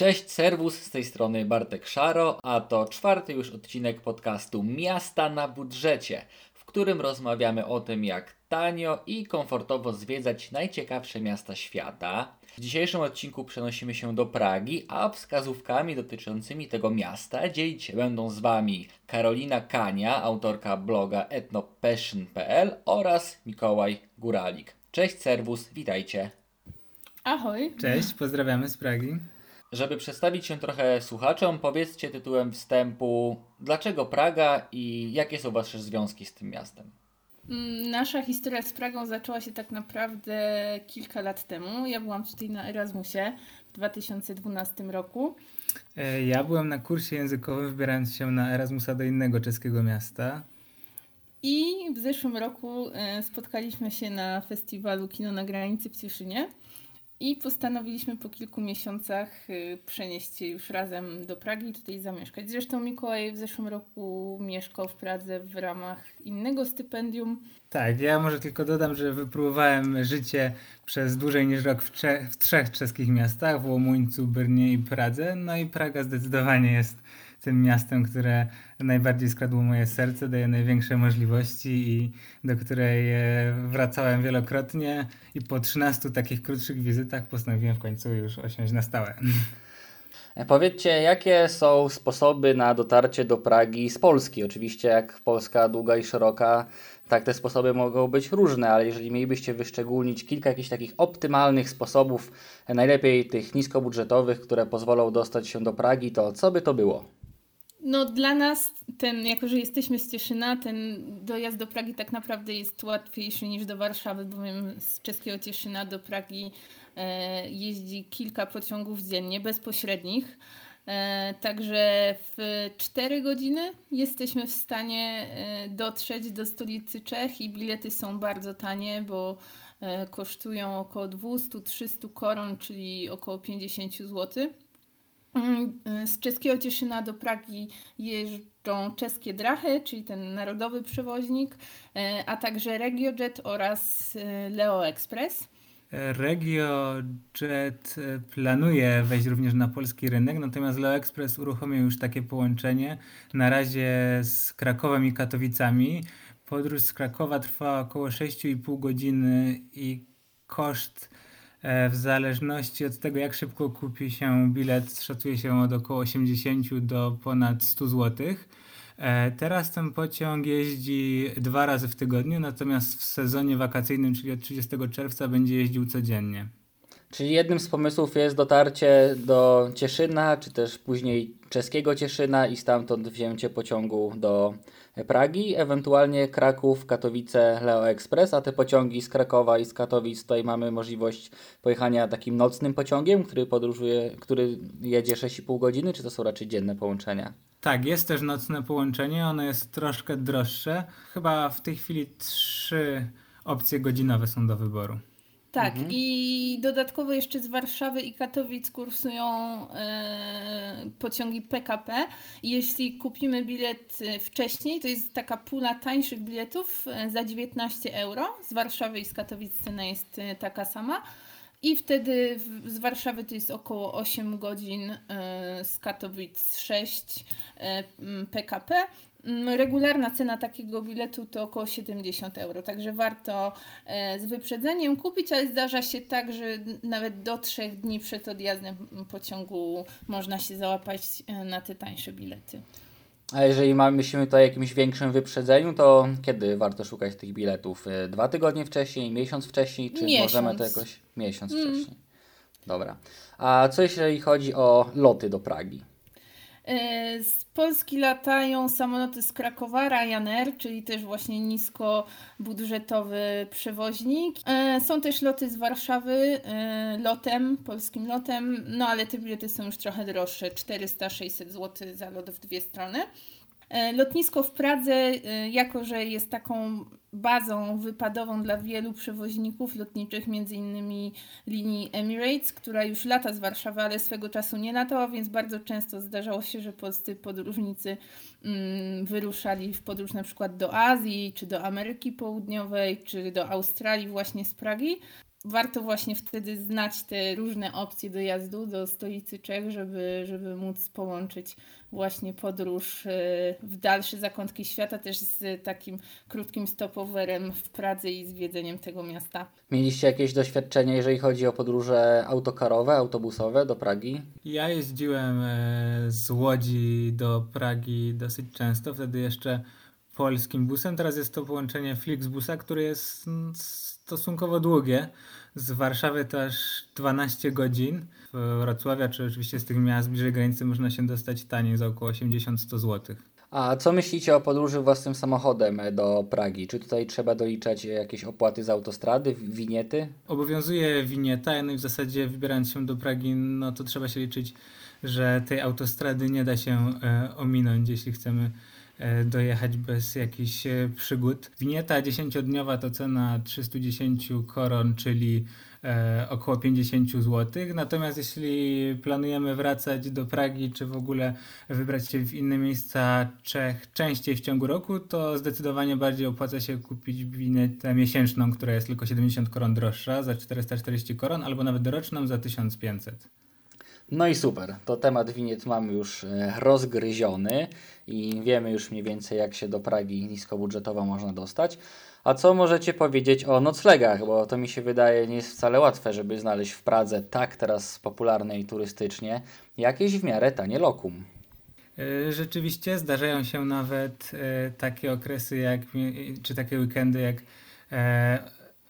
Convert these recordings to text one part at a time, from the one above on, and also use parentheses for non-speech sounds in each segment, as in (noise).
Cześć, serwus, z tej strony Bartek Szaro, a to czwarty już odcinek podcastu Miasta na budżecie, w którym rozmawiamy o tym, jak tanio i komfortowo zwiedzać najciekawsze miasta świata. W dzisiejszym odcinku przenosimy się do Pragi, a wskazówkami dotyczącymi tego miasta dzielić się będą z Wami Karolina Kania, autorka bloga etnopassion.pl oraz Mikołaj Góralik. Cześć, serwus, witajcie. Ahoj. Cześć, pozdrawiamy z Pragi. Żeby przedstawić się trochę słuchaczom, powiedzcie tytułem wstępu, dlaczego Praga i jakie są Wasze związki z tym miastem? Mm, nasza historia z Pragą zaczęła się tak naprawdę kilka lat temu. Ja byłam tutaj na Erasmusie w 2012 roku. E, ja byłem na kursie językowym, wybierając się na Erasmusa do innego czeskiego miasta. I w zeszłym roku e, spotkaliśmy się na festiwalu Kino na granicy w Cieszynie. I postanowiliśmy po kilku miesiącach y, przenieść się już razem do Pragi i tutaj zamieszkać. Zresztą Mikołaj w zeszłym roku mieszkał w Pradze w ramach innego stypendium. Tak, ja może tylko dodam, że wypróbowałem życie przez dłużej niż rok w, w trzech czeskich miastach, w Łomuńcu, Brnie i Pradze. No i Praga zdecydowanie jest tym miastem, które najbardziej skradło moje serce, daje największe możliwości i do której e, wracałem wielokrotnie i po 13 takich krótszych wizytach postanowiłem w końcu już osiąść na stałe. E, powiedzcie, jakie są sposoby na dotarcie do Pragi z Polski? Oczywiście, jak Polska długa i szeroka, tak te sposoby mogą być różne, ale jeżeli mielibyście wyszczególnić kilka jakichś takich optymalnych sposobów, e, najlepiej tych niskobudżetowych, które pozwolą dostać się do Pragi, to co by to było? No dla nas ten, jako że jesteśmy z Cieszyna, ten dojazd do Pragi tak naprawdę jest łatwiejszy niż do Warszawy, bowiem z czeskiego Cieszyna do Pragi e, jeździ kilka pociągów dziennie, bezpośrednich. E, także w 4 godziny jesteśmy w stanie e, dotrzeć do stolicy Czech i bilety są bardzo tanie, bo kosztują około 200-300 koron, czyli około 50 zł. Mm, z czeskiego Cieszyna do Pragi jeżdżą czeskie drachy, czyli ten narodowy przewoźnik, e, a także RegioJet oraz e, Leo Express. RegioJet planuje wejść również na polski rynek, natomiast Leo Express uruchomił już takie połączenie na razie z Krakowem i Katowicami. Podróż z Krakowa trwa około 6,5 godziny i koszt w zależności od tego, jak szybko kupi się bilet, szacuje się od około 80 do ponad 100 zł. E, teraz ten pociąg jeździ dwa razy w tygodniu, natomiast w sezonie wakacyjnym, czyli od 30 czerwca, będzie jeździł codziennie. Czyli jednym z pomysłów jest dotarcie do Cieszyna, czy też później czeskiego Cieszyna i stamtąd wzięcie pociągu do Pragi, ewentualnie Kraków, Katowice, Leo Express, a te pociągi z Krakowa i z Katowic tutaj mamy możliwość pojechania takim nocnym pociągiem, który podróżuje, który jedzie 6,5 godziny, czy to są raczej dzienne połączenia? Tak, jest też nocne połączenie, ono jest troszkę droższe. Chyba w tej chwili trzy opcje godzinowe są do wyboru. Tak, mhm. i dodatkowo jeszcze z Warszawy i Katowic kursują e, pociągi PKP. Jeśli kupimy bilet e, wcześniej, to jest taka pula tańszych biletów e, za 19 euro. Z Warszawy i z Katowic cena jest taka sama. I wtedy z Warszawy to jest około 8 godzin, z Katowic 6 e, PKP. Mm, regularna cena takiego biletu to około 70 euro, także warto e, z wyprzedzeniem kupić, ale zdarza się tak, że nawet do trzech dni przed odjazdem pociągu można się załapać e, na te tańsze bilety. A jeżeli mamy, myślimy tutaj o jakimś większym wyprzedzeniu, to kiedy warto szukać tych biletów? E, dwa tygodnie wcześniej, miesiąc wcześniej, czy miesiąc. możemy to jakoś miesiąc mm. wcześniej? Dobra. A co jeśli chodzi o loty do Pragi? E, z Polski latają samoloty z Krakowa, Ryanair, czyli też właśnie niskobudżetowy przewoźnik. E, są też loty z Warszawy e, lotem, polskim lotem, no ale te bilety są już trochę droższe, 400-600 zł za lot w dwie strony. E, lotnisko w Pradze, e, jako że jest taką bazą wypadową dla wielu przewoźników lotniczych, między innymi linii Emirates, która już lata z Warszawy, ale swego czasu nie latała, więc bardzo często zdarzało się, że polscy podróżnicy mm, wyruszali w podróż na przykład do Azji, czy do Ameryki Południowej, czy do Australii właśnie z Pragi. Warto właśnie wtedy znać te różne opcje dojazdu do stolicy Czech, żeby, żeby móc połączyć właśnie podróż e, w dalsze zakątki świata też z takim krótkim stopowerem w Pradze i zwiedzeniem tego miasta. Mieliście jakieś doświadczenia, jeżeli chodzi o podróże autokarowe, autobusowe do Pragi? Ja jeździłem e, z Łodzi do Pragi dosyć często, wtedy jeszcze polskim busem. Teraz jest to połączenie Flixbusa, które jest stosunkowo długie. Z Warszawy to aż 12 godzin. W Wrocławia, czy oczywiście z tych miast bliżej granicy można się dostać taniej za około 80-100 zł. A co myślicie o podróży własnym samochodem do Pragi? Czy tutaj trzeba doliczać jakieś opłaty z autostrady, winiety? Obowiązuje winieta, no i w zasadzie wybierając się do Pragi, no to trzeba się liczyć, że tej autostrady nie da się e, ominąć, jeśli chcemy dojechać bez jakichś e, przygód. Winieta 10-dniowa to cena 310 koron, czyli e, około 50 zł. Natomiast jeśli planujemy wracać do Pragi, czy w ogóle wybrać się w inne miejsca Czech częściej w ciągu roku, to zdecydowanie bardziej opłaca się kupić winietę miesięczną, która jest tylko 70 koron droższa za 440 koron, albo nawet roczną za 1500. No i super, to temat winiet mamy już e, rozgryziony i wiemy już mniej więcej jak się do Pragi niskobudżetowo można dostać. A co możecie powiedzieć o noclegach, bo to mi się wydaje nie jest wcale łatwe, żeby znaleźć w Pradze tak teraz popularne i turystycznie jakieś w miarę tanie lokum. E, rzeczywiście zdarzają się nawet e, takie okresy jak, czy takie weekendy jak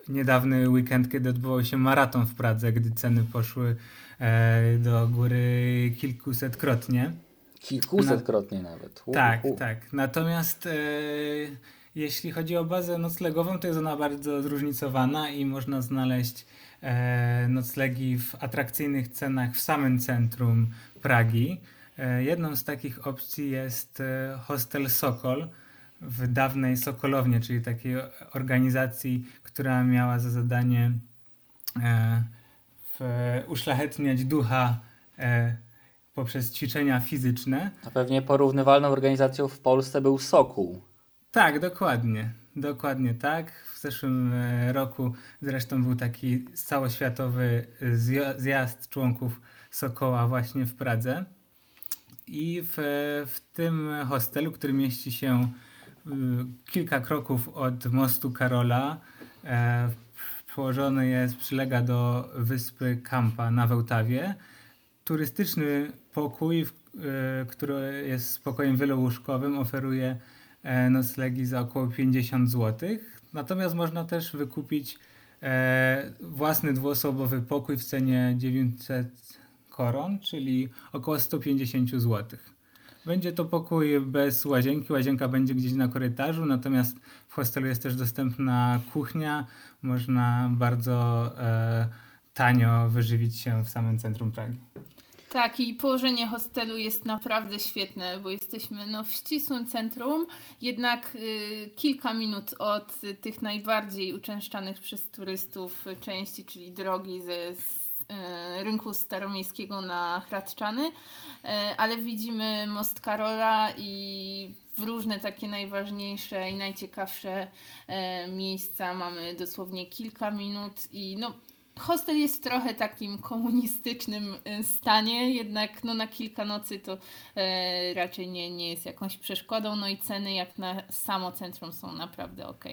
niedawny weekend, kiedy odbywał się maraton w Pradze, gdy ceny poszły E, do góry kilkusetkrotnie. Kilkusetkrotnie Na... nawet. U, tak, u. tak. Natomiast e, jeśli chodzi o bazę noclegową, to jest ona bardzo zróżnicowana i można znaleźć e, noclegi w atrakcyjnych cenach w samym centrum Pragi. E, jedną z takich opcji jest e, hostel Sokol w dawnej Sokolownie, czyli takiej organizacji, która miała za zadanie e, E, uszlachetniać ducha e, poprzez ćwiczenia fizyczne. A pewnie porównywalną organizacją w Polsce był Sokół. Tak, dokładnie. Dokładnie tak. W zeszłym e, roku zresztą był taki całoświatowy zjazd członków Sokoła właśnie w Pradze. I w, w tym hostelu, który mieści się kilka kroków od mostu Karola, położony jest, przylega do wyspy Kampa na Wełtawie. Turystyczny pokój, e, który jest spokojem wielołóżkowym, oferuje e, noclegi za około 50 zł. Natomiast można też wykupić e, własny dwuosobowy pokój w cenie 900 koron, czyli około 150 zł. Będzie to pokój bez łazienki. Łazienka będzie gdzieś na korytarzu, natomiast w hostelu jest też dostępna kuchnia. Można bardzo e, tanio wyżywić się w samym centrum Pragi. Tak, i położenie hostelu jest naprawdę świetne, bo jesteśmy no, w ścisłym centrum, jednak y, kilka minut od tych najbardziej uczęszczanych przez turystów części, czyli drogi ze E, rynku staromiejskiego na Hradczany, e, ale widzimy Most Karola i różne takie najważniejsze i najciekawsze e, miejsca. Mamy dosłownie kilka minut i no Hostel jest w trochę takim komunistycznym stanie, jednak no, na kilka nocy to e, raczej nie, nie jest jakąś przeszkodą. No i ceny jak na samo centrum są naprawdę ok.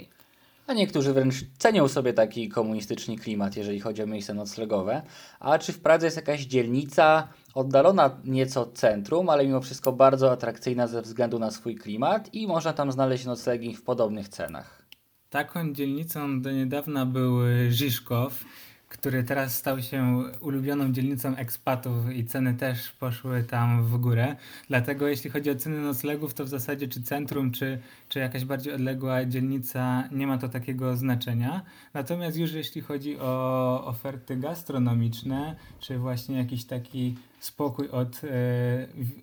A niektórzy wręcz cenią sobie taki komunistyczny klimat, jeżeli chodzi o miejsca noclegowe. A czy w Pradze jest jakaś dzielnica oddalona nieco od centrum, ale mimo wszystko bardzo atrakcyjna ze względu na swój klimat i można tam znaleźć noclegi w podobnych cenach? Taką dzielnicą do niedawna był Żiszkow który teraz stał się ulubioną dzielnicą ekspatów i ceny też poszły tam w górę. Dlatego jeśli chodzi o ceny noclegów, to w zasadzie czy centrum, czy, czy jakaś bardziej odległa dzielnica, nie ma to takiego znaczenia. Natomiast już jeśli chodzi o oferty gastronomiczne, czy właśnie jakiś taki spokój od e,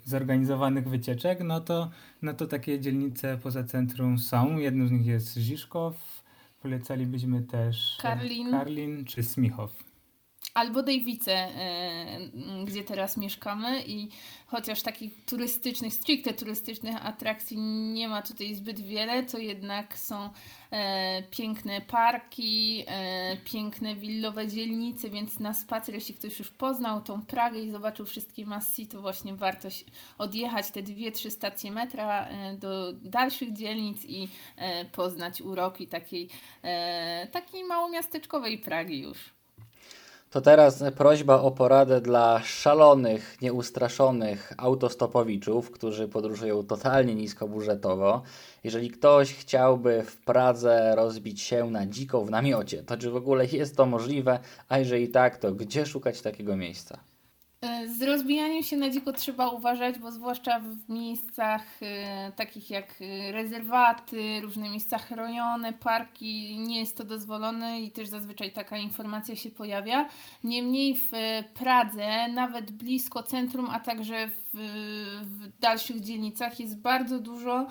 zorganizowanych wycieczek, no to, no to takie dzielnice poza centrum są. Jedną z nich jest Żiszkow, Polecalibyśmy też Karlin, Karlin czy Smichow. Albo Dejwice, gdzie teraz mieszkamy i chociaż takich turystycznych, stricte turystycznych atrakcji nie ma tutaj zbyt wiele, to jednak są e, piękne parki, e, piękne willowe dzielnice, więc na spacer, jeśli ktoś już poznał tą Pragę i zobaczył wszystkie masy, to właśnie warto odjechać te dwie, trzy stacje metra e, do dalszych dzielnic i e, poznać uroki takiej, e, takiej małomiasteczkowej Pragi już. To teraz prośba o poradę dla szalonych, nieustraszonych autostopowiczów, którzy podróżują totalnie niskobudżetowo. Jeżeli ktoś chciałby w Pradze rozbić się na dziko w namiocie, to czy w ogóle jest to możliwe? A jeżeli tak, to gdzie szukać takiego miejsca? E, z rozbijaniem się na dziko trzeba uważać, bo zwłaszcza w miejscach e, takich jak e, rezerwaty, różne miejsca chronione, parki, nie jest to dozwolone i też zazwyczaj taka informacja się pojawia. Niemniej w Pradze, nawet blisko centrum, a także w, w dalszych dzielnicach jest bardzo dużo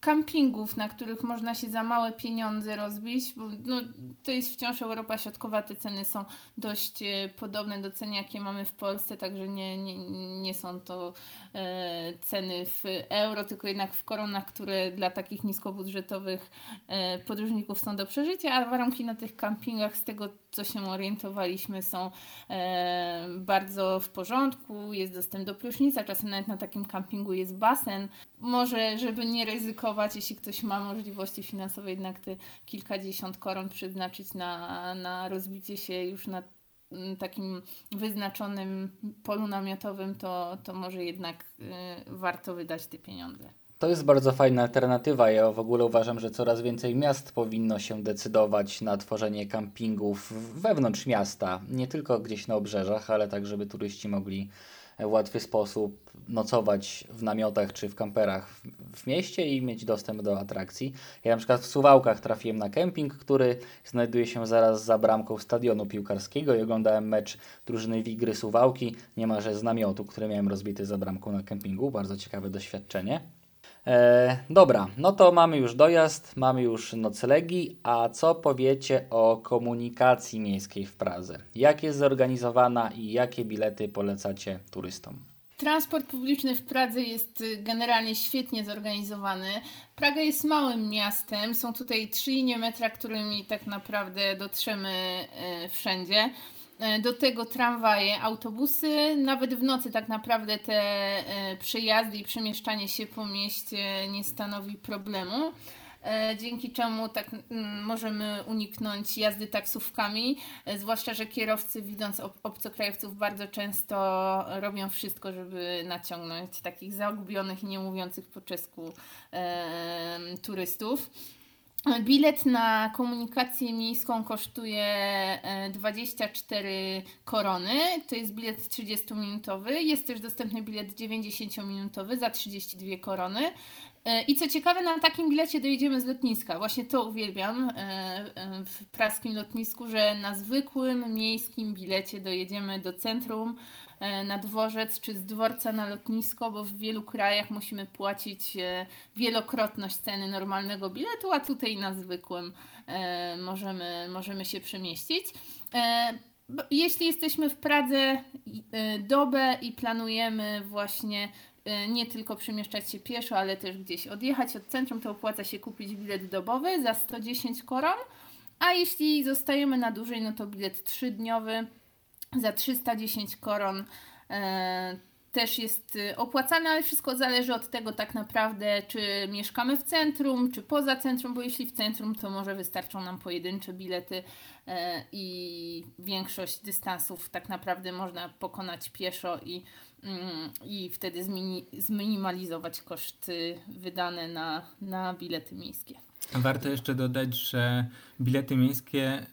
kampingów, na których można się za małe pieniądze rozbić, bo no, to jest wciąż Europa Środkowa, te ceny są dość podobne do cen, jakie mamy w Polsce, także nie, nie, nie są to e, ceny w euro, tylko jednak w koronach, które dla takich niskobudżetowych e, podróżników są do przeżycia, a warunki na tych kampingach z tego co się orientowaliśmy są e, bardzo w porządku, jest dostęp do prysznica, czasem nawet na takim kampingu jest basen. Może, żeby nie ryzykować, jeśli ktoś ma możliwości finansowe, jednak te kilkadziesiąt koron przeznaczyć na, na rozbicie się już na Mm, takim wyznaczonym polu namiotowym, to, to może jednak y, warto wydać te pieniądze. To jest bardzo fajna alternatywa. Ja w ogóle uważam, że coraz więcej miast powinno się decydować na tworzenie kampingów wewnątrz miasta. Nie tylko gdzieś na obrzeżach, ale tak, żeby turyści mogli łatwy sposób nocować w namiotach czy w kamperach w, mieście i mieć dostęp do atrakcji. Ja na przykład w Suwałkach trafiłem na kemping, który znajduje się zaraz za bramką stadionu piłkarskiego i oglądałem mecz drużyny Wigry Suwałki niemalże z namiotu, który miałem rozbity za bramką na kempingu. Bardzo ciekawe doświadczenie. E, dobra, no to mamy już dojazd, mamy już noclegi, a co powiecie o komunikacji miejskiej w Pradze? Jak jest zorganizowana i jakie bilety polecacie turystom? Transport publiczny w Pradze jest y, generalnie świetnie zorganizowany. Praga jest małym miastem, są tutaj trzy linie metra, którymi tak naprawdę dotrzemy y, wszędzie. E, do tego tramwaje, autobusy, nawet w nocy tak naprawdę te e, przejazdy i przemieszczanie się po mieście nie stanowi problemu e, dzięki czemu tak możemy uniknąć jazdy taksówkami, zwłaszcza, że kierowcy widząc obcokrajowców bardzo często robią wszystko, żeby naciągnąć takich zagubionych i nie mówiących po czesku e, turystów. Bilet na komunikację miejską kosztuje 24 e, korony. To jest bilet 30-minutowy. Jest też dostępny bilet 90-minutowy za 32 korony. E, I co ciekawe, na takim bilecie dojedziemy z lotniska. Właśnie to uwielbiam e, w praskim lotnisku, że na zwykłym miejskim bilecie dojedziemy do centrum na dworzec czy z dworca na lotnisko, bo w wielu krajach musimy płacić e, wielokrotność ceny normalnego biletu, a tutaj na zwykłym e, możemy, możemy się przemieścić. Jeśli jesteśmy w Pradze dobę i planujemy właśnie nie tylko przemieszczać się pieszo, ale też gdzieś odjechać od centrum, to opłaca się kupić bilet dobowy za 110 koron. A jeśli zostajemy na dłużej, no to bilet trzydniowy za 310 koron e, też jest y, opłacany, ale wszystko zależy od tego tak naprawdę, czy mieszkamy w centrum, czy poza centrum, bo jeśli w centrum, to może wystarczą nam pojedyncze bilety e, i większość dystansów tak naprawdę można pokonać pieszo i, mm, i wtedy zmini, zminimalizować koszty wydane na, na bilety miejskie. Warto jeszcze dodać, że bilety miejskie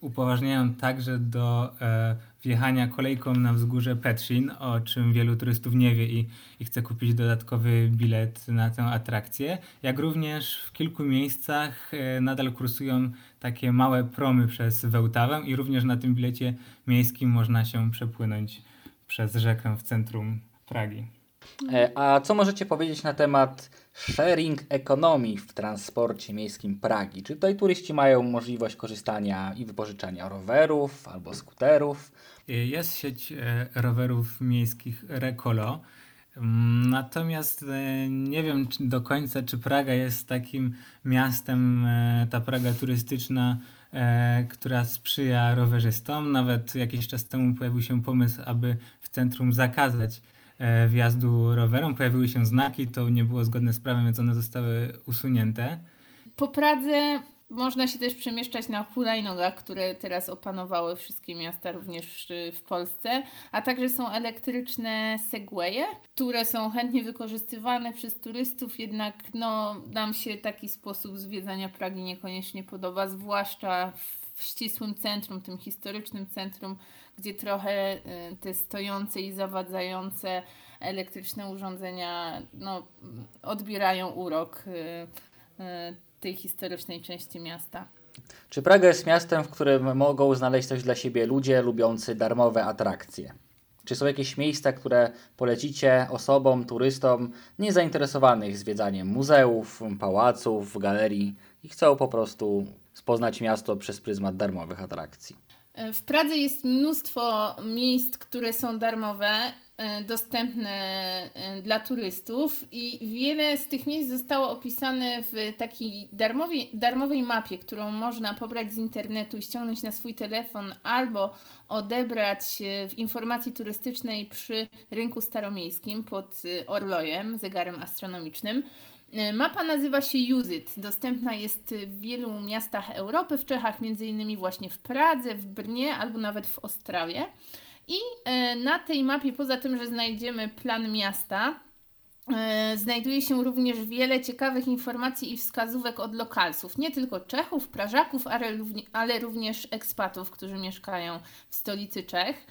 upoważniają także do e, wjechania kolejką na wzgórze Petrin, o czym wielu turystów nie wie i, i chce kupić dodatkowy bilet na tę atrakcję. Jak również w kilku miejscach e, nadal kursują takie małe promy przez Wełtawę i również na tym bilecie miejskim można się przepłynąć przez rzekę w centrum Pragi. E, a co możecie powiedzieć na temat sharing ekonomii w transporcie miejskim Pragi? Czy tutaj turyści mają możliwość korzystania i wypożyczania rowerów albo skuterów? Jest sieć e, rowerów miejskich Recolo. Mm, natomiast e, nie wiem do końca, czy Praga jest takim miastem, ta Praga turystyczna, która sprzyja rowerzystom. Nawet jakiś czas temu pojawił się pomysł, aby w centrum zakazać E, wjazdu rowerom. Pojawiły się znaki, to nie było zgodne z prawem, więc one zostały usunięte. Po Pradze można się też przemieszczać na hulajnogach, które teraz opanowały wszystkie miasta, również w Polsce, a także są elektryczne segwaye, które są chętnie wykorzystywane przez turystów, jednak no, nam się taki sposób zwiedzania Pragi niekoniecznie podoba, zwłaszcza w ścisłym centrum, tym historycznym centrum, gdzie trochę y, te stojące i zawadzające elektryczne urządzenia no, odbierają urok y, y, tej historycznej części miasta. Czy Praga jest miastem, w którym mogą znaleźć coś dla siebie ludzie lubiący darmowe atrakcje? Czy są jakieś miejsca, które polecicie osobom, turystom niezainteresowanych zwiedzaniem muzeów, pałaców, galerii i chcą po prostu poznać miasto przez pryzmat darmowych atrakcji. E, w Pradze jest mnóstwo miejsc, które są darmowe, e, dostępne e, dla turystów i wiele z tych miejsc zostało opisane w takiej darmowej, darmowej mapie, którą można pobrać z internetu i ściągnąć na swój telefon albo odebrać w informacji turystycznej przy rynku staromiejskim pod Orlojem, zegarem astronomicznym. E, mapa nazywa się It. Dostępna jest w wielu miastach Europy, w Czechach, między innymi właśnie w Pradze, w Brnie albo nawet w Ostrawie. I e, na tej mapie, poza tym, że znajdziemy plan miasta, e, znajduje się również wiele ciekawych informacji i wskazówek od lokalców, nie tylko Czechów, Prażaków, ale również ekspatów, którzy mieszkają w stolicy Czech.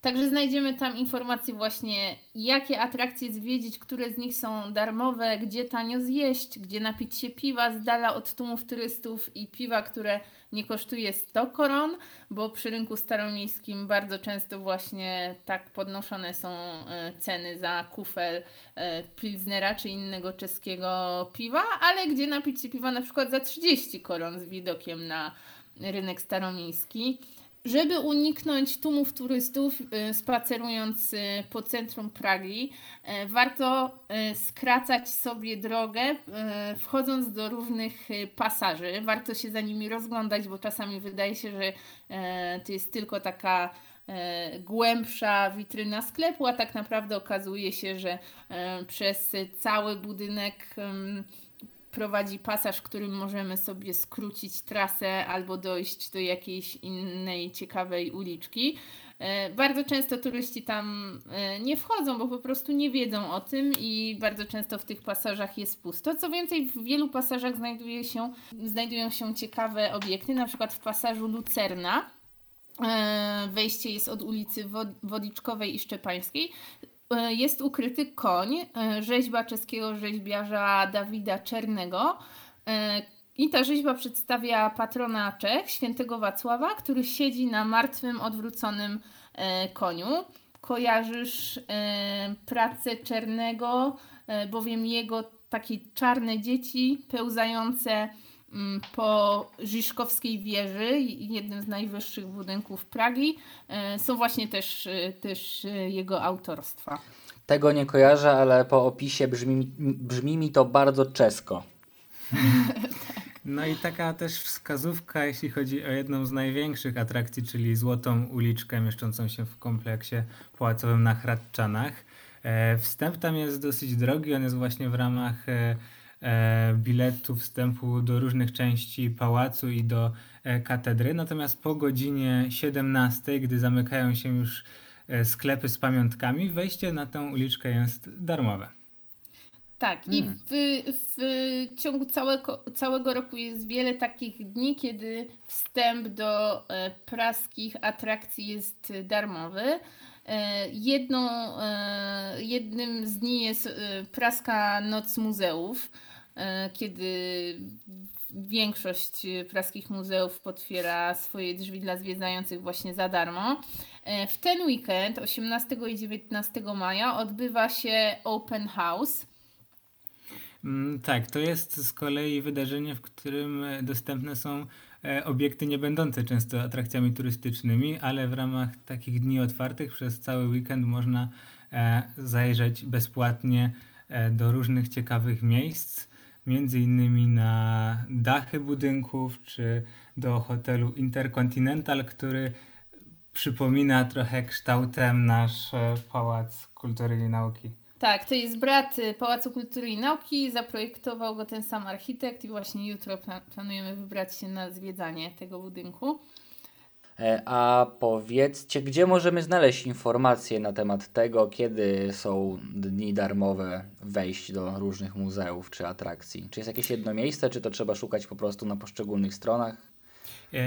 Także znajdziemy tam informacje właśnie, jakie atrakcje zwiedzić, które z nich są darmowe, gdzie tanio zjeść, gdzie napić się piwa z dala od tłumów turystów i piwa, które nie kosztuje 100 koron, bo przy rynku staromiejskim bardzo często właśnie tak podnoszone są e, ceny za kufel e, Pilsnera czy innego czeskiego piwa, ale gdzie napić się piwa na przykład za 30 koron z widokiem na rynek staromiejski. Żeby uniknąć tłumów turystów y, spacerując y, po centrum Pragi, y, warto skracać sobie drogę wchodząc do różnych pasaży. Warto się za nimi rozglądać, bo czasami wydaje się, że to jest tylko taka głębsza witryna sklepu, a tak naprawdę okazuje się, że przez cały budynek prowadzi pasaż, którym możemy sobie skrócić trasę albo dojść do jakiejś innej ciekawej uliczki. E, bardzo często turyści tam e, nie wchodzą, bo po prostu nie wiedzą o tym i bardzo często w tych pasażach jest pusto. Co więcej, w wielu pasażach znajduje się, znajdują się ciekawe obiekty, na przykład w pasażu Lucerna. E, wejście jest od ulicy Wodiczkowej i Szczepańskiej. E, jest ukryty koń, e, rzeźba czeskiego rzeźbiarza Dawida Czernego. E, I ta rzeźba przedstawia patrona Czech, świętego Wacława, który siedzi na martwym, odwróconym koniu. Kojarzysz pracę Czernego, bowiem jego takie czarne dzieci pełzające po Żiszkowskiej wieży, jednym z najwyższych budynków Pragi, e, są właśnie też, e, też e, jego autorstwa. Tego nie kojarzę, ale po opisie brzmi, brzmi mi to bardzo czesko. (laughs) No i taka też wskazówka, jeśli chodzi o jedną z największych atrakcji, czyli Złotą Uliczkę mieszczącą się w kompleksie pałacowym na Hradczanach. Wstęp tam jest dosyć drogi, on jest właśnie w ramach biletu wstępu do różnych części pałacu i do e, katedry. Natomiast po godzinie 17, gdy zamykają się już e, sklepy z pamiątkami, wejście na tę uliczkę jest darmowe. Tak, hmm. i w, w ciągu całego, całego roku jest wiele takich dni, kiedy wstęp do praskich atrakcji jest darmowy. Jedną, jednym z dni jest praska Noc Muzeów, E, kiedy większość praskich muzeów potwiera swoje drzwi dla zwiedzających właśnie za darmo. W ten weekend, 18 i 19 maja, odbywa się Open House. Mm, tak, to jest z kolei wydarzenie, w którym dostępne są E, obiekty nie będące często atrakcjami turystycznymi, ale w ramach takich dni otwartych przez cały weekend można e, zajrzeć bezpłatnie e, do różnych ciekawych miejsc, między innymi na dachy budynków czy do hotelu Intercontinental, który przypomina trochę kształtem nasz Pałac Kultury i Nauki. Tak, to jest brat y, Pałacu Kultury i Nauki, zaprojektował go ten sam architekt i właśnie jutro planujemy wybrać się na zwiedzanie tego budynku. E, a powiedzcie, gdzie możemy znaleźć informacje na temat tego, kiedy są dni darmowe wejść do różnych muzeów czy atrakcji? Czy jest jakieś jedno miejsce, czy to trzeba szukać po prostu na poszczególnych stronach? E,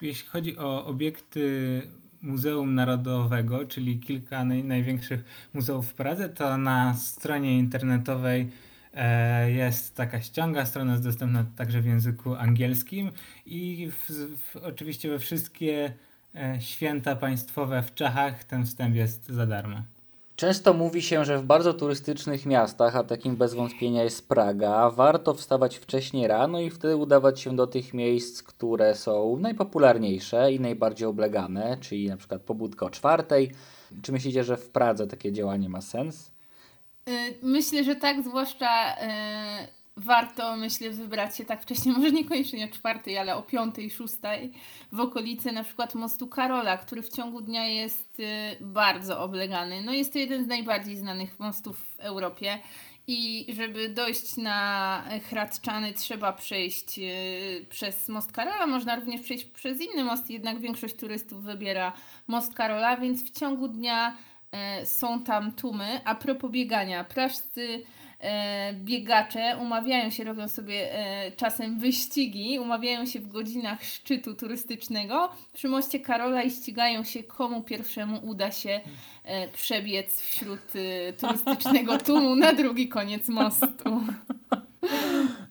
jeśli chodzi o obiekty Muzeum Narodowego, czyli kilka naj, największych muzeów w Pradze, to na stronie internetowej e, jest taka ściąga, strona jest dostępna także w języku angielskim i w, w, oczywiście we wszystkie e, święta państwowe w Czechach ten wstęp jest za darmo. Często mówi się, że w bardzo turystycznych miastach, a takim bez wątpienia jest Praga, warto wstawać wcześniej rano i wtedy udawać się do tych miejsc, które są najpopularniejsze i najbardziej oblegane, czyli na przykład pobudka o czwartej. Czy myślicie, że w Pradze takie działanie ma sens? Y, myślę, że tak, zwłaszcza y, warto, myślę, wybrać się tak wcześnie, (laughs) może niekoniecznie o czwartej, ale o piątej, szóstej, w okolicy na przykład mostu Karola, który w ciągu dnia jest y, bardzo oblegany. No jest to jeden z najbardziej znanych mostów w Europie i żeby dojść na Hradczany trzeba przejść y, przez most Karola, można również przejść przez inny most, jednak większość turystów wybiera most Karola, więc w ciągu dnia y, są tam tłumy. A propos biegania, praszcy biegacze umawiają się, robią sobie e, czasem wyścigi, umawiają się w godzinach szczytu turystycznego przy moście Karola i ścigają się, komu pierwszemu uda się e, przebiec wśród e, turystycznego (laughs) tłumu na drugi koniec mostu.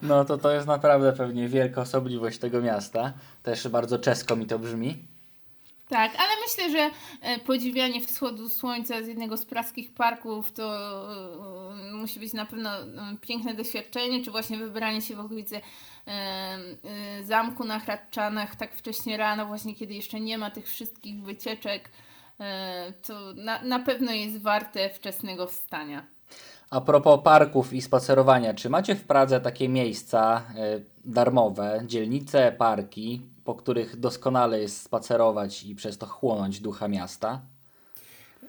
No to to jest naprawdę pewnie wielka osobliwość tego miasta. Też bardzo czesko mi to brzmi. Tak, ale myślę, że e, podziwianie wschodu słońca z jednego z praskich parków to e, musi być na pewno e, piękne doświadczenie, czy właśnie wybranie się w okolicy zamku na Hradczanach tak wcześnie rano, właśnie kiedy jeszcze nie ma tych wszystkich wycieczek, to na, na pewno jest warte wczesnego wstania. A propos parków i spacerowania, czy macie w Pradze takie miejsca darmowe, dzielnice, parki, po których doskonale jest spacerować i przez to chłonąć ducha miasta.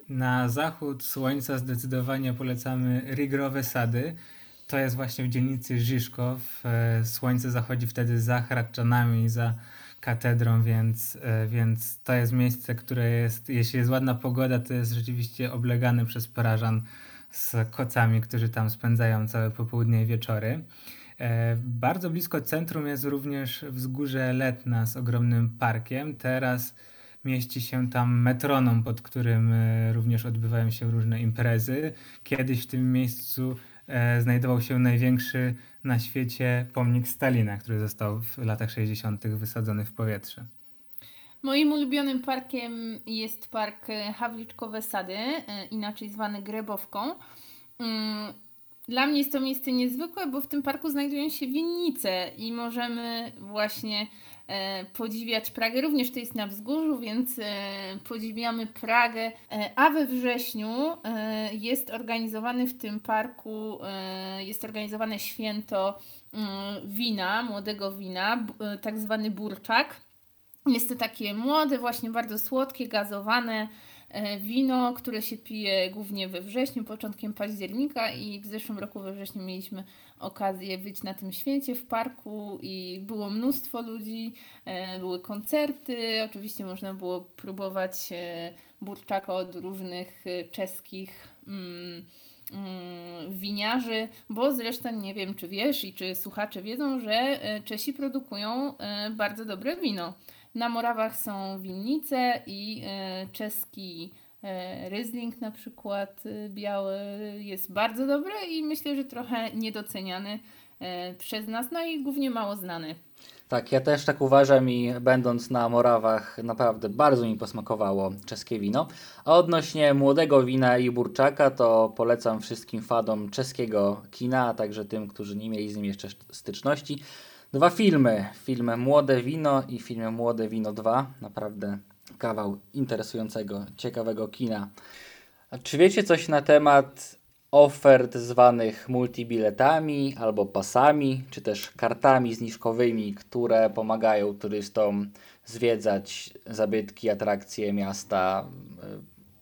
Na zachód słońca zdecydowanie polecamy Rigrowe Sady. To jest właśnie w dzielnicy Żyszkow. E, słońce zachodzi wtedy za Hradczanami, za katedrą, więc, e, więc to jest miejsce, które jest, jeśli jest ładna pogoda, to jest rzeczywiście oblegane przez Parażan z kocami, którzy tam spędzają całe popołudnie i wieczory. E, bardzo blisko centrum jest również wzgórze Letna z ogromnym parkiem. Teraz mieści się tam metronom, pod którym e, również odbywają się różne imprezy. Kiedyś w tym miejscu e, znajdował się największy na świecie pomnik Stalina, który został w latach 60. wysadzony w powietrze. Moim ulubionym parkiem jest park Hawliczkowe Sady, inaczej zwany Grebowką. Dla mnie jest to miejsce niezwykłe, bo w tym parku znajdują się winnice i możemy właśnie e, podziwiać Pragę. Również to jest na wzgórzu, więc e, podziwiamy Pragę. E, a we wrześniu jest organizowany w tym parku, jest organizowane święto mm, wina, młodego wina, tak zwany burczak. Jest to takie młode, właśnie bardzo słodkie, gazowane wino, które się pije głównie we wrześniu, początkiem października i w zeszłym roku we wrześniu mieliśmy okazję być na tym święcie w parku i było mnóstwo ludzi, e, były koncerty, oczywiście można było próbować e, burczaka od różnych czeskich mm, mm, winiarzy, bo zresztą nie wiem, czy wiesz i czy słuchacze wiedzą, że Czesi produkują bardzo dobre wino. Na Morawach są winnice i e, czeski e, Riesling na przykład e, biały jest bardzo dobry i myślę, że trochę niedoceniany przez nas, no i głównie mało znany. Tak, ja też tak uważam i będąc na Morawach naprawdę bardzo mi posmakowało czeskie wino. A odnośnie młodego wina i burczaka to polecam wszystkim fadom czeskiego kina, a także tym, którzy nie mieli z nim jeszcze styczności. Dwa filmy, film Młode Wino i film Młode Wino 2. Naprawdę kawał interesującego, ciekawego kina. A czy wiecie coś na temat ofert zwanych multibiletami albo pasami, czy też kartami zniżkowymi, które pomagają turystom zwiedzać zabytki, atrakcje miasta e,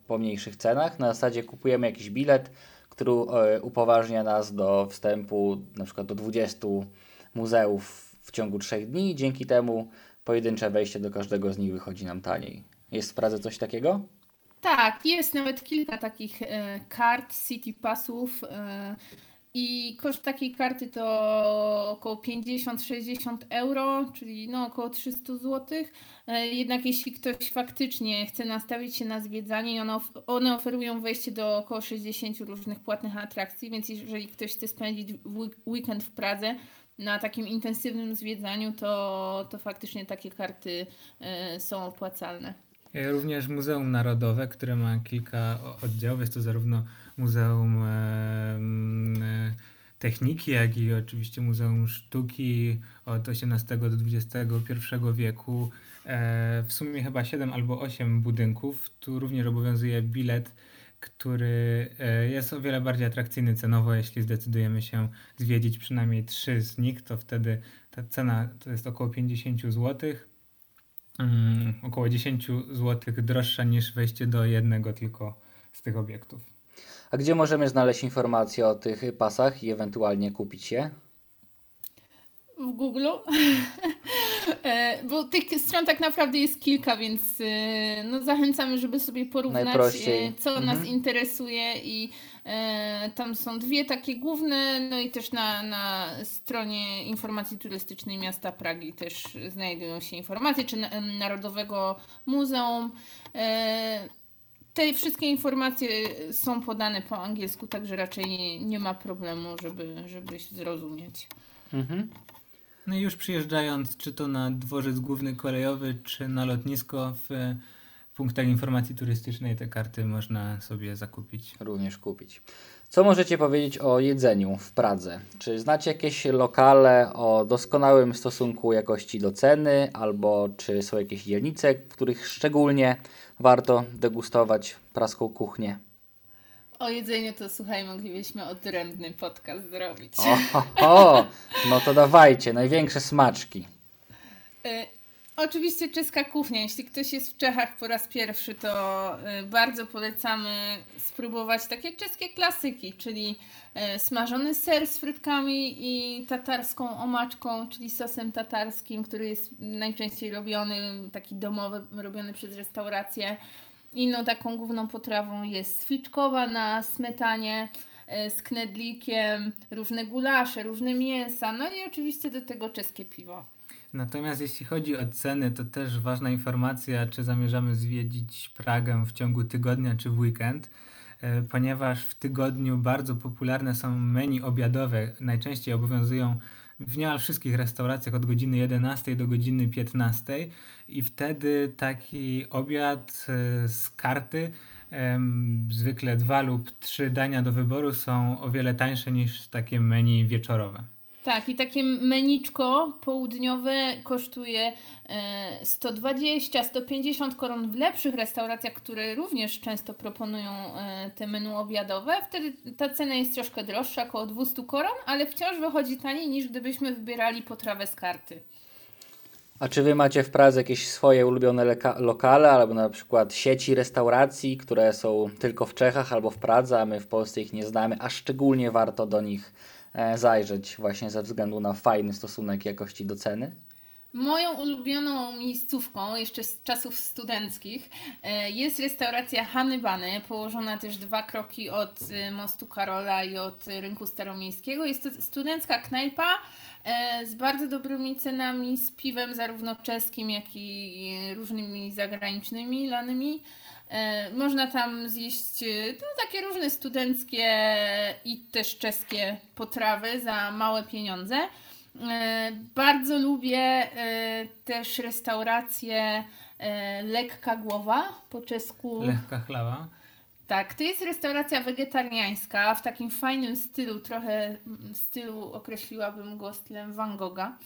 po mniejszych cenach. Na zasadzie kupujemy jakiś bilet, który e, upoważnia nas do wstępu na przykład do 20 muzeów w ciągu 3 dni. Dzięki temu pojedyncze wejście do każdego z nich wychodzi nam taniej. Jest w Pradze coś takiego? Tak, jest nawet kilka takich e, kart City Passów e, i koszt takiej karty to około 50-60 euro, czyli no około 300 zł. E, jednak jeśli ktoś faktycznie chce nastawić się na zwiedzanie, one, one oferują wejście do około 60 różnych płatnych atrakcji, więc jeżeli ktoś chce spędzić weekend w Pradze, na takim intensywnym zwiedzaniu, to, to faktycznie takie karty są opłacalne. E, również Muzeum Narodowe, które ma kilka oddziałów. Jest to zarówno Muzeum e, Techniki, jak i oczywiście Muzeum Sztuki od XVIII do XXI wieku. E, w sumie chyba 7 albo 8 budynków. Tu również obowiązuje bilet, który jest o wiele bardziej atrakcyjny cenowo. Jeśli zdecydujemy się zwiedzić przynajmniej trzy z nich, to wtedy ta cena to jest około 50 złotych mm, około 10 zł droższa niż wejście do jednego tylko z tych obiektów. A gdzie możemy znaleźć informacje o tych pasach i ewentualnie kupić je? W Google. (laughs) E, bo tych stron tak naprawdę jest kilka, więc e, no zachęcamy, żeby sobie porównać, e, co mhm. nas interesuje i tam są dwie takie główne, no i też na, na stronie informacji turystycznej miasta Pragi też znajdują się informacje, czy Narodowego Muzeum. Te wszystkie informacje są podane po angielsku, także raczej nie, nie ma problemu, żeby, żeby zrozumieć. Mhm. No i już przyjeżdżając, czy to na dworzec główny kolejowy, czy na lotnisko w punktach informacji turystycznej te karty można sobie zakupić. Również kupić. Co możecie powiedzieć o jedzeniu w Pradze? Czy znacie jakieś lokale o doskonałym stosunku jakości do ceny, albo czy są jakieś dzielnice, w których szczególnie warto degustować praską kuchnię? O jedzeniu to słuchaj, moglibyśmy odrębny podcast zrobić. O, o, no to dawajcie, największe smaczki. Y, Oczywiście czeska kuchnia. Jeśli ktoś jest w Czechach po raz pierwszy, to y, bardzo polecamy spróbować takie czeskie klasyki, czyli y, smażony ser z frytkami i tatarską omaczką, czyli sosem tatarskim, który jest najczęściej robiony, taki domowy, robiony przez restaurację. Inną taką główną potrawą jest swiczkowa na smetanie y, z knedlikiem, różne gulasze, różne mięsa, no i oczywiście do tego czeskie piwo. Natomiast jeśli chodzi o ceny, to też ważna informacja, czy zamierzamy zwiedzić Pragę w ciągu tygodnia czy w weekend, e, ponieważ w tygodniu bardzo popularne są menu obiadowe. Najczęściej obowiązują w niemal wszystkich restauracjach od godziny 11 do godziny 15 i wtedy taki obiad e, z karty zwykle dwa lub trzy dania do wyboru są o wiele tańsze niż takie menu wieczorowe. Tak, i takie meniczko południowe kosztuje 120-150 e, koron w lepszych restauracjach, które również często proponują e, te menu obiadowe. Wtedy ta cena jest troszkę droższa, około 200 koron, ale wciąż wychodzi taniej niż gdybyśmy wybierali potrawę z karty. A czy wy macie w Pradze jakieś swoje ulubione lokale, albo na przykład sieci restauracji, które są tylko w Czechach albo w Pradze, a my w Polsce ich nie znamy, a szczególnie warto do nich zajrzeć właśnie ze względu na fajny stosunek jakości do ceny? Moją ulubioną miejscówką, jeszcze z czasów studenckich, e, jest restauracja Hany Bany, położona też dwa kroki od e, mostu Karola i od rynku staromiejskiego. Jest to studencka knajpa z bardzo dobrymi cenami, z piwem zarówno czeskim, jak i różnymi zagranicznymi lanymi. Można tam zjeść no, takie różne studenckie i też czeskie potrawy za małe pieniądze. Bardzo lubię też restaurację Lekka Głowa po czesku. Lekka chlała. Tak, to jest restauracja wegetariańska w takim fajnym stylu, trochę stylu określiłabym go stylem Van Gogha,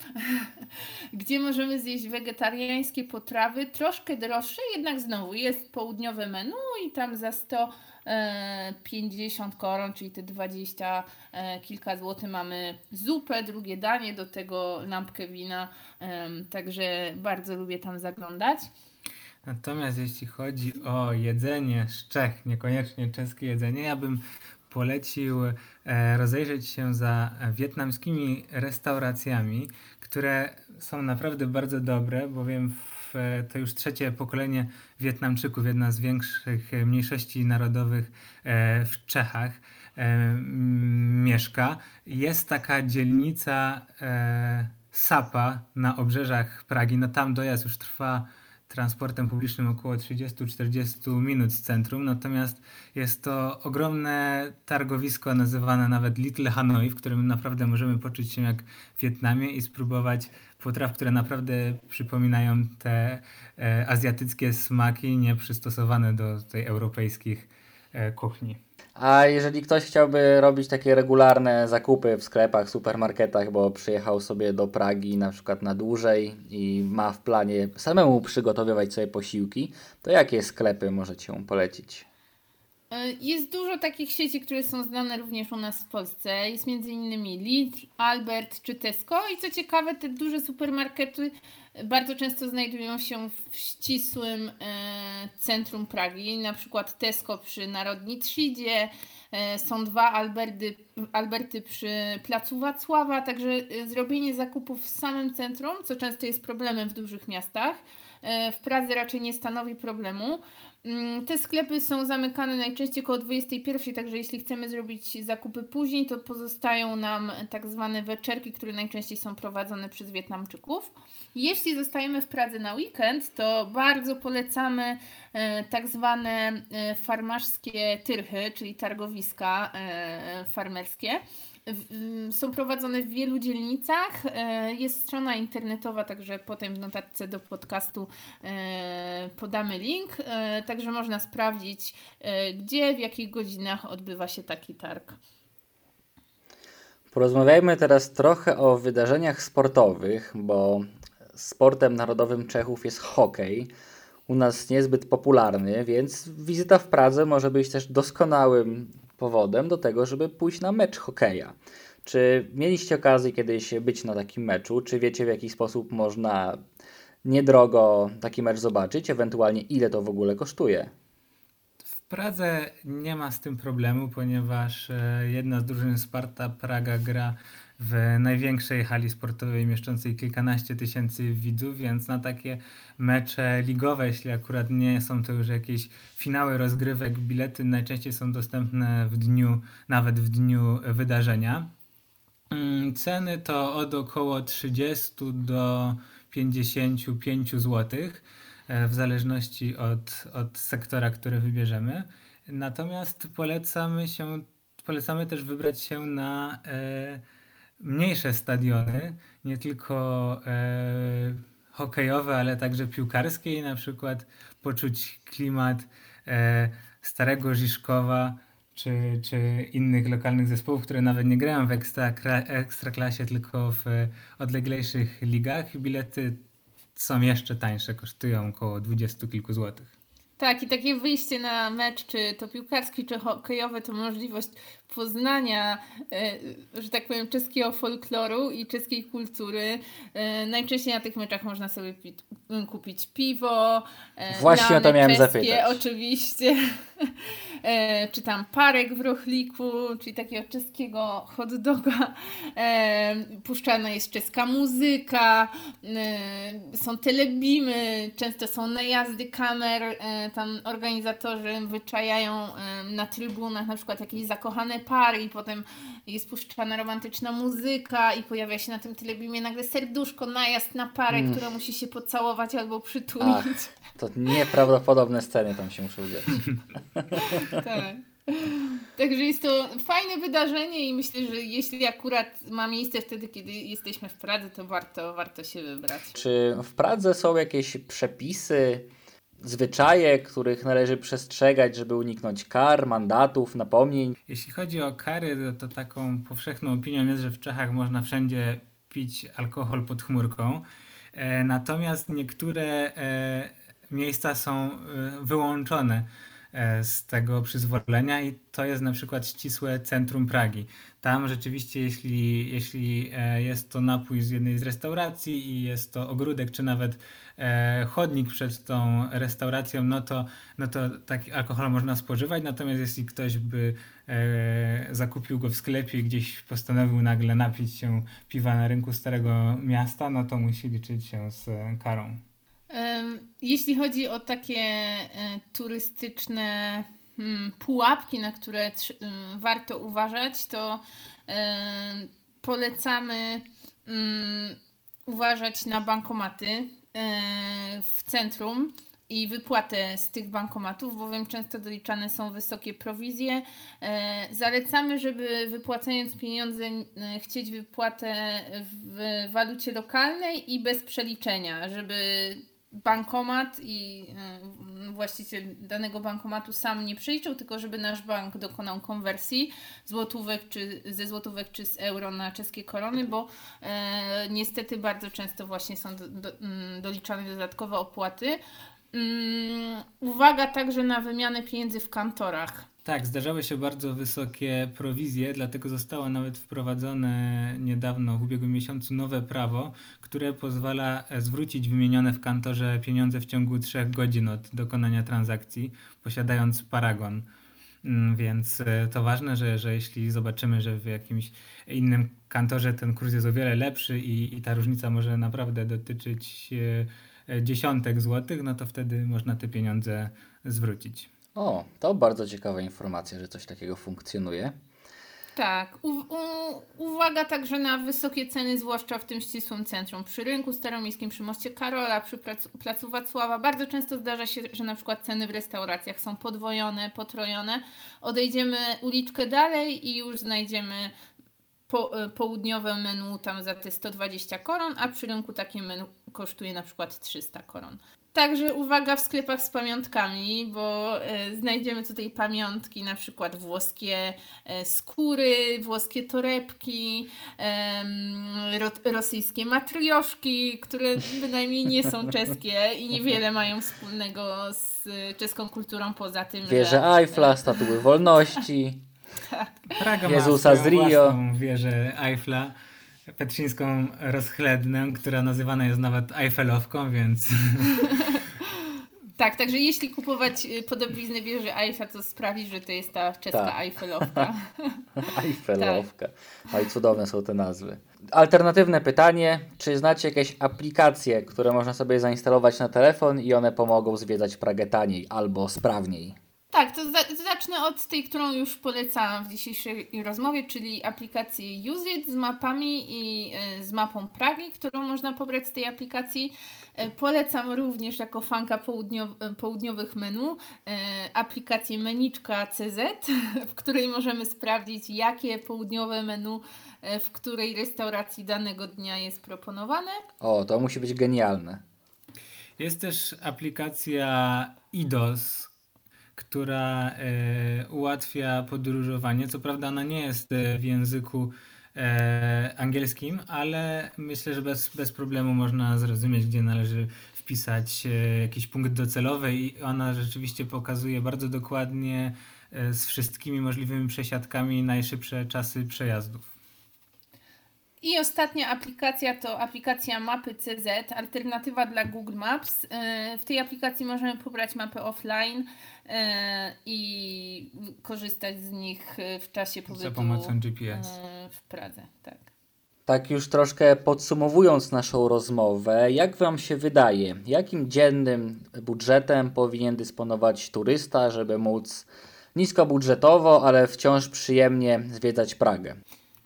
(laughs) gdzie możemy zjeść wegetariańskie potrawy, troszkę droższe, jednak znowu jest południowe menu i tam za 150 e, koron, czyli te 20 e, kilka złotych mamy zupę, drugie danie, do tego lampkę wina, także bardzo lubię tam zaglądać. Natomiast jeśli chodzi o jedzenie z Czech, niekoniecznie czeskie jedzenie, ja bym polecił e, rozejrzeć się za wietnamskimi restauracjami, które są naprawdę bardzo dobre, bowiem w, to już trzecie pokolenie Wietnamczyków, jedna z większych mniejszości narodowych e, w Czechach e, mieszka. Jest taka dzielnica Sapa na obrzeżach Pragi. No tam dojazd już trwa transportem publicznym około 30-40 minut z centrum, natomiast jest to ogromne targowisko nazywane nawet Little Hanoi, w którym naprawdę możemy poczuć się jak w Wietnamie i spróbować potraw, które naprawdę przypominają te e, azjatyckie smaki nieprzystosowane do tej europejskich e, kuchni. A jeżeli ktoś chciałby robić takie regularne zakupy w sklepach, supermarketach, bo przyjechał sobie do Pragi na przykład na dłużej i ma w planie samemu przygotowywać sobie posiłki, to jakie sklepy możecie polecić? E, jest dużo takich sieci, które są znane również u nas w Polsce. Jest innymi Lidl, Albert czy Tesco. I co ciekawe te duże supermarkety bardzo często znajdują się w ścisłym e, centrum Pragi, na przykład Tesco przy Narodni Trzydzie, e, są dwa Alberty, Alberty przy Placu Wacława, także zrobienie zakupów w samym centrum, co często jest problemem w dużych miastach, w Pradze raczej nie stanowi problemu. Mm, te sklepy są zamykane najczęściej około 21, także jeśli chcemy zrobić zakupy później, to pozostają nam tak zwane wieczerki, które najczęściej są prowadzone przez Wietnamczyków. Jeśli zostajemy w Pradze na weekend, to bardzo polecamy e, tak zwane e, farmarskie tyrchy, czyli targowiska e, farmerskie są prowadzone w wielu dzielnicach. E, jest strona internetowa, także potem w notatce do podcastu e, podamy link. E, także można sprawdzić, gdzie, w jakich godzinach odbywa się taki targ. Porozmawiajmy teraz trochę o wydarzeniach sportowych, bo sportem narodowym Czechów jest hokej. U nas niezbyt popularny, więc wizyta w Pradze może być też doskonałym powodem do tego, żeby pójść na mecz hokeja. Czy mieliście okazję kiedyś być na takim meczu? Czy wiecie w jaki sposób można niedrogo taki mecz zobaczyć? Ewentualnie ile to w ogóle kosztuje? W Pradze nie ma z tym problemu, ponieważ e, jedna z drużyn Sparta Praga gra w największej hali sportowej mieszczącej kilkanaście tysięcy widzów, więc na takie mecze ligowe, jeśli akurat nie są to już jakieś finały rozgrywek, bilety najczęściej są dostępne w dniu, nawet w dniu wydarzenia. Mm, ceny to od około 30 do 55 zł, e, w zależności od, od sektora, który wybierzemy. Natomiast polecamy się, polecamy też wybrać się na e, mniejsze stadiony, nie tylko e, hokejowe, ale także piłkarskie i na przykład poczuć klimat e, Starego Żiszkowa czy, czy innych lokalnych zespołów, które nawet nie grają w ekstra, ekstraklasie, tylko w odleglejszych ligach. Bilety są jeszcze tańsze, kosztują około dwudziestu kilku złotych. Tak, i takie wyjście na mecz, czy to piłkarski, czy hokejowy, to możliwość poznania, e, że tak powiem, czeskiego folkloru i czeskiej kultury. E, najczęściej na tych meczach można sobie kupić piwo. E, Właśnie o to miałem czeskie, zapytać. Oczywiście. (laughs) czy tam parek w rochliku, czyli takiego czeskiego hot doga. Puszczana jest czeska muzyka. Są telebimy, często są najazdy kamer tam organizatorzy wyczajają na trybunach na przykład jakieś zakochane pary i potem jest puszczana romantyczna muzyka i pojawia się na tym telebimie nagle serduszko, najazd na parę, mm. która musi się pocałować albo przytulić. Ach, to nieprawdopodobne sceny tam się muszą dziać. (laughs) tak. Także jest to fajne wydarzenie i myślę, że jeśli akurat ma miejsce wtedy, kiedy jesteśmy w Pradze, to warto, warto się wybrać. Czy w Pradze są jakieś przepisy, zwyczaje, których należy przestrzegać, żeby uniknąć kar, mandatów, napomnień? Jeśli chodzi o kary, to, taką powszechną opinią jest, że w Czechach można wszędzie pić alkohol pod chmurką. E, natomiast niektóre e, miejsca są e, wyłączone z tego przyzwolenia i to jest na przykład ścisłe centrum Pragi. Tam rzeczywiście, jeśli, jeśli jest to napój z jednej z restauracji i jest to ogródek, czy nawet chodnik przed tą restauracją, no to, no to taki alkohol można spożywać. Natomiast jeśli ktoś by zakupił go w sklepie gdzieś postanowił nagle napić się piwa na rynku Starego Miasta, no to musi liczyć się z karą. Jeśli chodzi o takie e, turystyczne hmm, pułapki, na które warto uważać, to polecamy mm, uważać na bankomaty e, w centrum i wypłatę z tych bankomatów, bowiem często doliczane są wysokie prowizje. E, zalecamy, żeby wypłacając pieniądze chcieć wypłatę w walucie lokalnej i bez przeliczenia, żeby bankomat i y, właściciel danego bankomatu sam nie przeliczył, tylko żeby nasz bank dokonał konwersji złotówek czy ze złotówek czy z euro na czeskie korony, bo e, niestety bardzo często właśnie są do, do, mm, doliczane dodatkowe opłaty. Um, uwaga także na wymianę pieniędzy w kantorach. Tak, zdarzały się bardzo wysokie prowizje, dlatego zostało nawet wprowadzone niedawno, w ubiegłym miesiącu, nowe prawo, które pozwala zwrócić wymienione w kantorze pieniądze w ciągu 3 godzin od dokonania transakcji, posiadając paragon. Mm, więc e, to ważne, że, że jeśli zobaczymy, że w jakimś innym kantorze ten kurs jest o wiele lepszy i, i ta różnica może naprawdę dotyczyć e, dziesiątek złotych, no to wtedy można te pieniądze zwrócić. O, to bardzo ciekawa informacja, że coś takiego funkcjonuje. Tak. U, u, uwaga także na wysokie ceny, zwłaszcza w tym ścisłym centrum. Przy rynku staromiejskim, przy moście Karola, przy placu, placu Wacława. Bardzo często zdarza się, że na przykład ceny w restauracjach są podwojone, potrojone. Odejdziemy uliczkę dalej i już znajdziemy po, e, południowe menu tam za te 120 koron, a przy rynku takie menu kosztuje na przykład 300 koron. Także uwaga w sklepach z pamiątkami, bo e, znajdziemy tutaj pamiątki, na przykład włoskie e, skóry, włoskie torebki, ro, rosyjskie matrioszki, które bynajmniej nie są czeskie i niewiele mają wspólnego z czeską kulturą poza tym, Wieże że... Eiffla, statuły wolności. (laughs) Praga Jezusa z Rio. wieżę Eiffla petrzyńską rozchlednę, która nazywana jest nawet Eiffelowką, więc... (laughs) Tak, także jeśli kupować y, podobizny wieży Eiffla, to sprawić, że to jest ta czeska tak. Eiffelowka. (laughs) Eiffelowka. Tak. Oj, cudowne są te nazwy. Alternatywne pytanie, czy znacie jakieś aplikacje, które można sobie zainstalować na telefon i one pomogą zwiedzać Pragę taniej albo sprawniej? Tak, to, za, to zacznę od tej, którą już polecałam w dzisiejszej rozmowie, czyli aplikację UseIt z mapami i y, z mapą Pragi, którą można pobrać z tej aplikacji. Y, polecam również jako fanka południow południowych menu aplikację Meniczka CZ, (laughs) w której możemy sprawdzić, jakie południowe menu w której restauracji danego dnia jest proponowane. O, to musi być genialne. Jest też aplikacja IDOS, która e, ułatwia podróżowanie. Co prawda ona nie jest e, w języku e, angielskim, ale myślę, że bez, bez problemu można zrozumieć, gdzie należy wpisać jakiś punkt docelowy i ona rzeczywiście pokazuje bardzo dokładnie z wszystkimi możliwymi przesiadkami najszybsze czasy przejazdów. I ostatnia aplikacja to aplikacja mapy CZ, alternatywa dla Google Maps. E, w tej aplikacji możemy pobrać mapy offline e, i korzystać z nich w czasie pobytu za pomocą GPS w Pradze. Tak. Tak już troszkę podsumowując naszą rozmowę, jak Wam się wydaje, jakim dziennym budżetem powinien dysponować turysta, żeby móc niskobudżetowo, ale wciąż przyjemnie zwiedzać Pragę?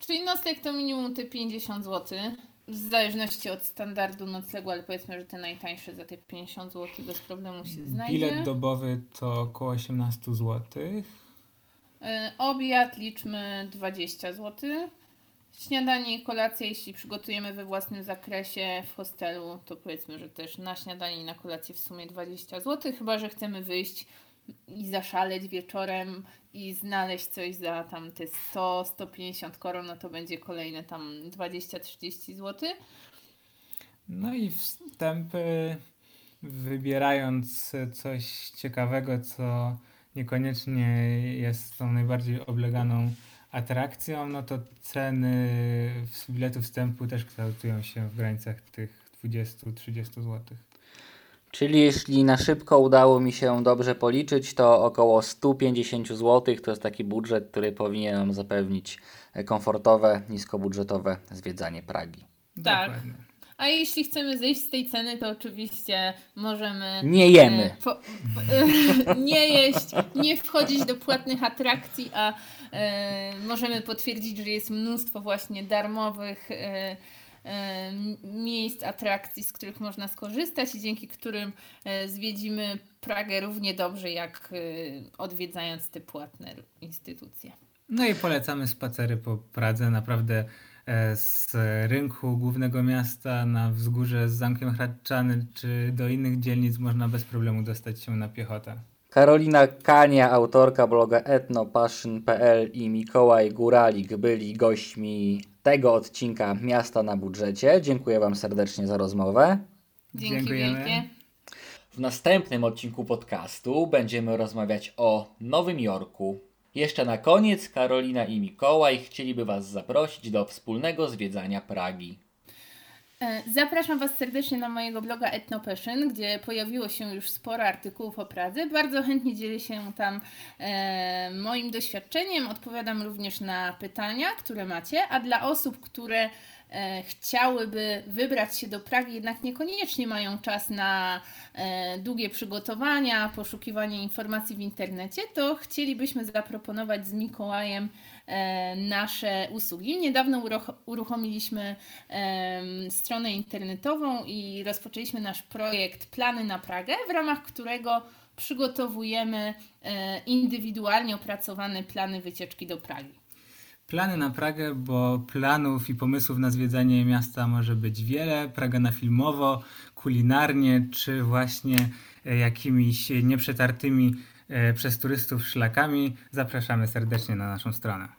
Czyli nocleg to minimum te 50 zł. W zależności od standardu noclegu, ale powiedzmy, że te najtańsze za te 50 zł bez problemu się znajdzie. Bilet dobowy to około 18 zł. E, Obiad liczmy 20 zł. Śniadanie i kolacja, jeśli przygotujemy we własnym zakresie w hostelu, to powiedzmy, że też na śniadanie i na kolację w sumie 20 zł, chyba że chcemy wyjść i zaszaleć wieczorem i znaleźć coś za tam te 100-150 koron, no to będzie kolejne tam 20-30 zł. No i wstępy, wybierając coś ciekawego, co niekoniecznie jest tą najbardziej obleganą atrakcją, no to ceny biletu wstępu też kształtują się w granicach tych 20-30 zł. Czyli jeśli na szybko udało mi się dobrze policzyć, to około 150 zł to jest taki budżet, który powinien nam zapewnić e, komfortowe, niskobudżetowe zwiedzanie Pragi. Tak. Dokładnie. A jeśli chcemy zejść z tej ceny, to oczywiście możemy. Nie jemy. e, Po, e, (laughs) nie jeść, nie wchodzić do płatnych atrakcji, a e, możemy potwierdzić, że jest mnóstwo właśnie darmowych e, e, miejsc, atrakcji, z których można skorzystać i dzięki którym e, zwiedzimy Pragę równie dobrze, jak e, odwiedzając te płatne instytucje. No i polecamy spacery po Pradze. Naprawdę e, z rynku głównego miasta na wzgórze z Zamkiem Hradczany czy do innych dzielnic można bez problemu dostać się na piechotę. Karolina Kania, autorka bloga etnopassion.pl i Mikołaj Góralik byli gośćmi tego odcinka Miasta na budżecie. Dziękuję Wam serdecznie za rozmowę. Dzięki Dziękujemy. wielkie. W następnym odcinku podcastu będziemy rozmawiać o Nowym Jorku. Jeszcze na koniec Karolina i Mikołaj chcieliby Was zaprosić do wspólnego zwiedzania Pragi. E, Zapraszam Was serdecznie na mojego bloga Etnopassion, gdzie pojawiło się już sporo artykułów o Pradze. Bardzo chętnie dzielę się tam e, moim doświadczeniem, odpowiadam również na pytania, które macie, a dla osób, które e, chciałyby wybrać się do Pragi, jednak niekoniecznie mają czas na e, długie przygotowania, poszukiwanie informacji w internecie, to chcielibyśmy zaproponować z Mikołajem nasze usługi. Niedawno uruch- uruchomiliśmy stronę internetową i rozpoczęliśmy nasz projekt Plany na Pragę, w ramach którego przygotowujemy e, indywidualnie opracowane plany wycieczki do Pragi. Plany na Pragę, bo planów i pomysłów na zwiedzanie miasta może być wiele. Praga na filmowo, kulinarnie, czy właśnie e, jakimiś nieprzetartymi e, przez turystów szlakami. Zapraszamy serdecznie na naszą stronę.